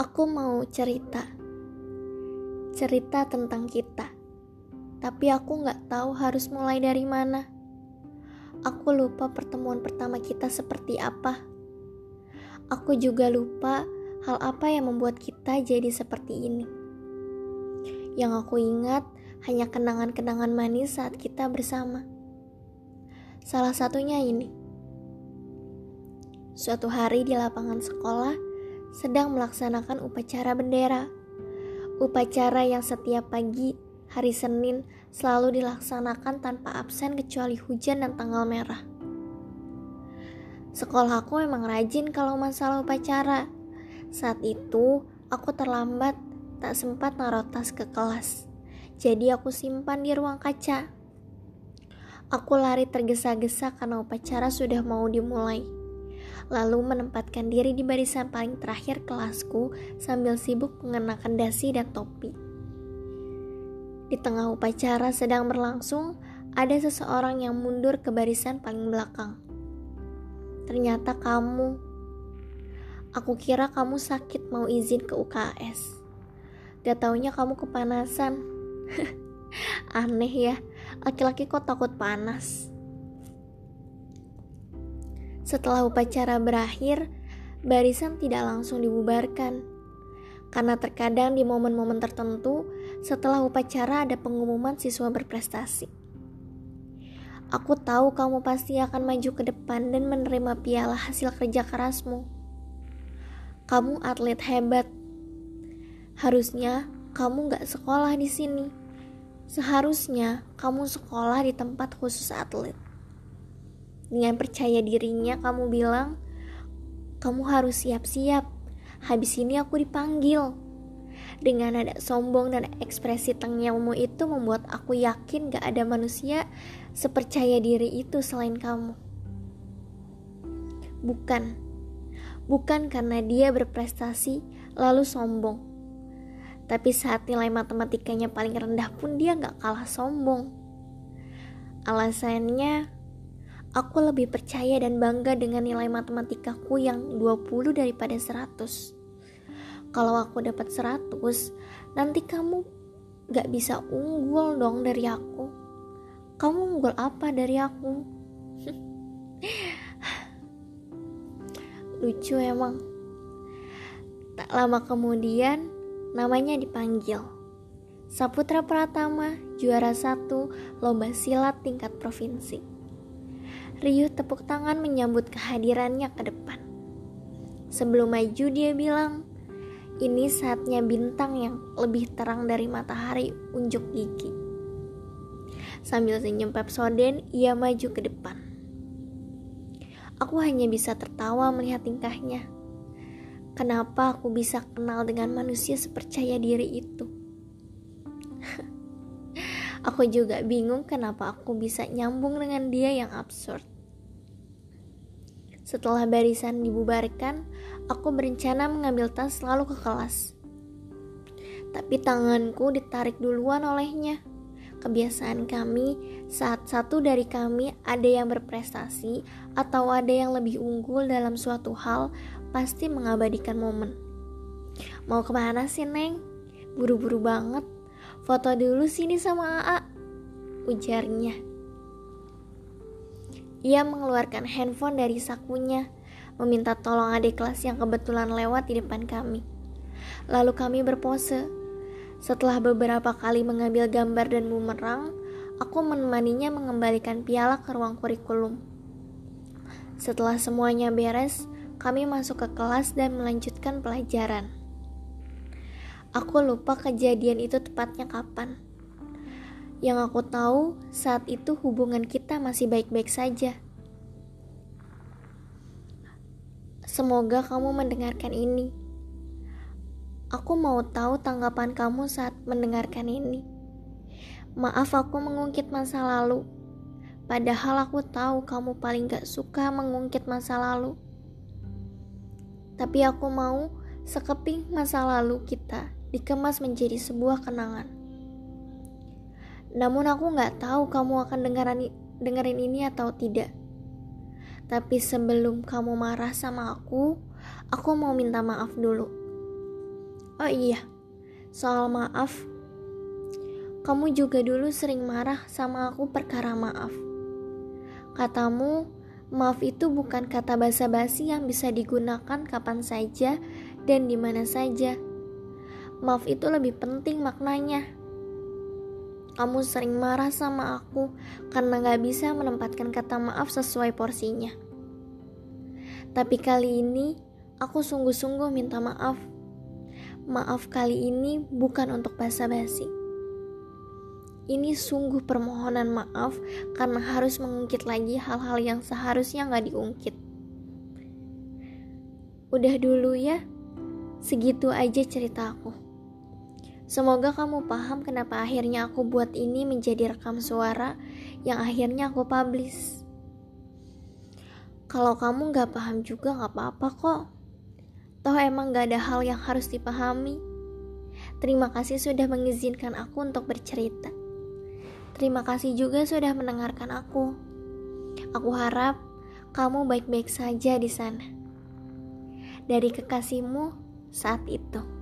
Aku mau cerita, cerita tentang kita, tapi aku nggak tahu harus mulai dari mana. Aku lupa pertemuan pertama kita seperti apa. Aku juga lupa hal apa yang membuat kita jadi seperti ini. Yang aku ingat hanya kenangan-kenangan manis saat kita bersama. Salah satunya ini. Suatu hari di lapangan sekolah, sedang melaksanakan upacara bendera. Upacara yang setiap pagi hari Senin selalu dilaksanakan tanpa absen kecuali hujan dan tanggal merah. Sekolahku memang rajin kalau masalah upacara. Saat itu, aku terlambat, tak sempat naruh tas ke kelas. Jadi aku simpan di ruang kaca. Aku lari tergesa-gesa karena upacara sudah mau dimulai lalu menempatkan diri di barisan paling terakhir kelasku sambil sibuk mengenakan dasi dan topi. Di tengah upacara sedang berlangsung, ada seseorang yang mundur ke barisan paling belakang. Ternyata kamu. Aku kira kamu sakit mau izin ke UKS. Gak taunya kamu kepanasan. Aneh ya, laki-laki kok takut panas. Setelah upacara berakhir, barisan tidak langsung dibubarkan. Karena terkadang di momen-momen tertentu, setelah upacara ada pengumuman siswa berprestasi. Aku tahu kamu pasti akan maju ke depan dan menerima piala hasil kerja kerasmu. Kamu atlet hebat. Harusnya kamu gak sekolah di sini. Seharusnya kamu sekolah di tempat khusus atlet. Dengan percaya dirinya kamu bilang, kamu harus siap-siap. Habis ini aku dipanggil. Dengan nada sombong dan ekspresi tengilmu itu membuat aku yakin gak ada manusia sepercaya diri itu selain kamu. Bukan, bukan karena dia berprestasi lalu sombong. Tapi saat nilai matematikanya paling rendah pun dia gak kalah sombong. Alasannya Aku lebih percaya dan bangga dengan nilai matematikaku yang 20 daripada 100. Kalau aku dapat 100, nanti kamu gak bisa unggul dong dari aku. Kamu unggul apa dari aku? Lucu emang. Tak lama kemudian, namanya dipanggil. Saputra Pratama, juara satu lomba silat tingkat provinsi. Riuh tepuk tangan menyambut kehadirannya ke depan. Sebelum maju dia bilang, ini saatnya bintang yang lebih terang dari matahari unjuk gigi. Sambil senyum Pepsoden, ia maju ke depan. Aku hanya bisa tertawa melihat tingkahnya. Kenapa aku bisa kenal dengan manusia sepercaya diri itu? Aku juga bingung kenapa aku bisa nyambung dengan dia yang absurd. Setelah barisan dibubarkan, aku berencana mengambil tas lalu ke kelas. Tapi tanganku ditarik duluan olehnya. Kebiasaan kami saat satu dari kami ada yang berprestasi atau ada yang lebih unggul dalam suatu hal pasti mengabadikan momen. Mau ke mana sih Neng? Buru-buru banget. Foto dulu sini sama AA. Ujarnya. Ia mengeluarkan handphone dari sakunya, meminta tolong adik kelas yang kebetulan lewat di depan kami. Lalu kami berpose. Setelah beberapa kali mengambil gambar dan bumerang, aku menemaninya mengembalikan piala ke ruang kurikulum. Setelah semuanya beres, kami masuk ke kelas dan melanjutkan pelajaran. Aku lupa kejadian itu tepatnya kapan. Yang aku tahu, saat itu hubungan kita masih baik-baik saja. Semoga kamu mendengarkan ini. Aku mau tahu tanggapan kamu saat mendengarkan ini. Maaf aku mengungkit masa lalu. Padahal aku tahu kamu paling gak suka mengungkit masa lalu. Tapi aku mau sekeping masa lalu kita dikemas menjadi sebuah kenangan. Namun aku nggak tahu kamu akan dengerin, dengerin ini atau tidak. Tapi sebelum kamu marah sama aku, aku mau minta maaf dulu. Oh iya, soal maaf. Kamu juga dulu sering marah sama aku perkara maaf. Katamu, maaf itu bukan kata basa-basi yang bisa digunakan kapan saja dan di mana saja. Maaf itu lebih penting maknanya. Kamu sering marah sama aku karena gak bisa menempatkan kata maaf sesuai porsinya. Tapi kali ini, aku sungguh-sungguh minta maaf maaf kali ini bukan untuk basa-basi. Ini sungguh permohonan maaf karena harus mengungkit lagi hal-hal yang seharusnya nggak diungkit. Udah dulu ya, segitu aja ceritaku. Semoga kamu paham kenapa akhirnya aku buat ini menjadi rekam suara yang akhirnya aku publish. Kalau kamu gak paham juga gak apa-apa kok. Toh emang gak ada hal yang harus dipahami. Terima kasih sudah mengizinkan aku untuk bercerita. Terima kasih juga sudah mendengarkan aku. Aku harap kamu baik-baik saja di sana. Dari kekasihmu saat itu.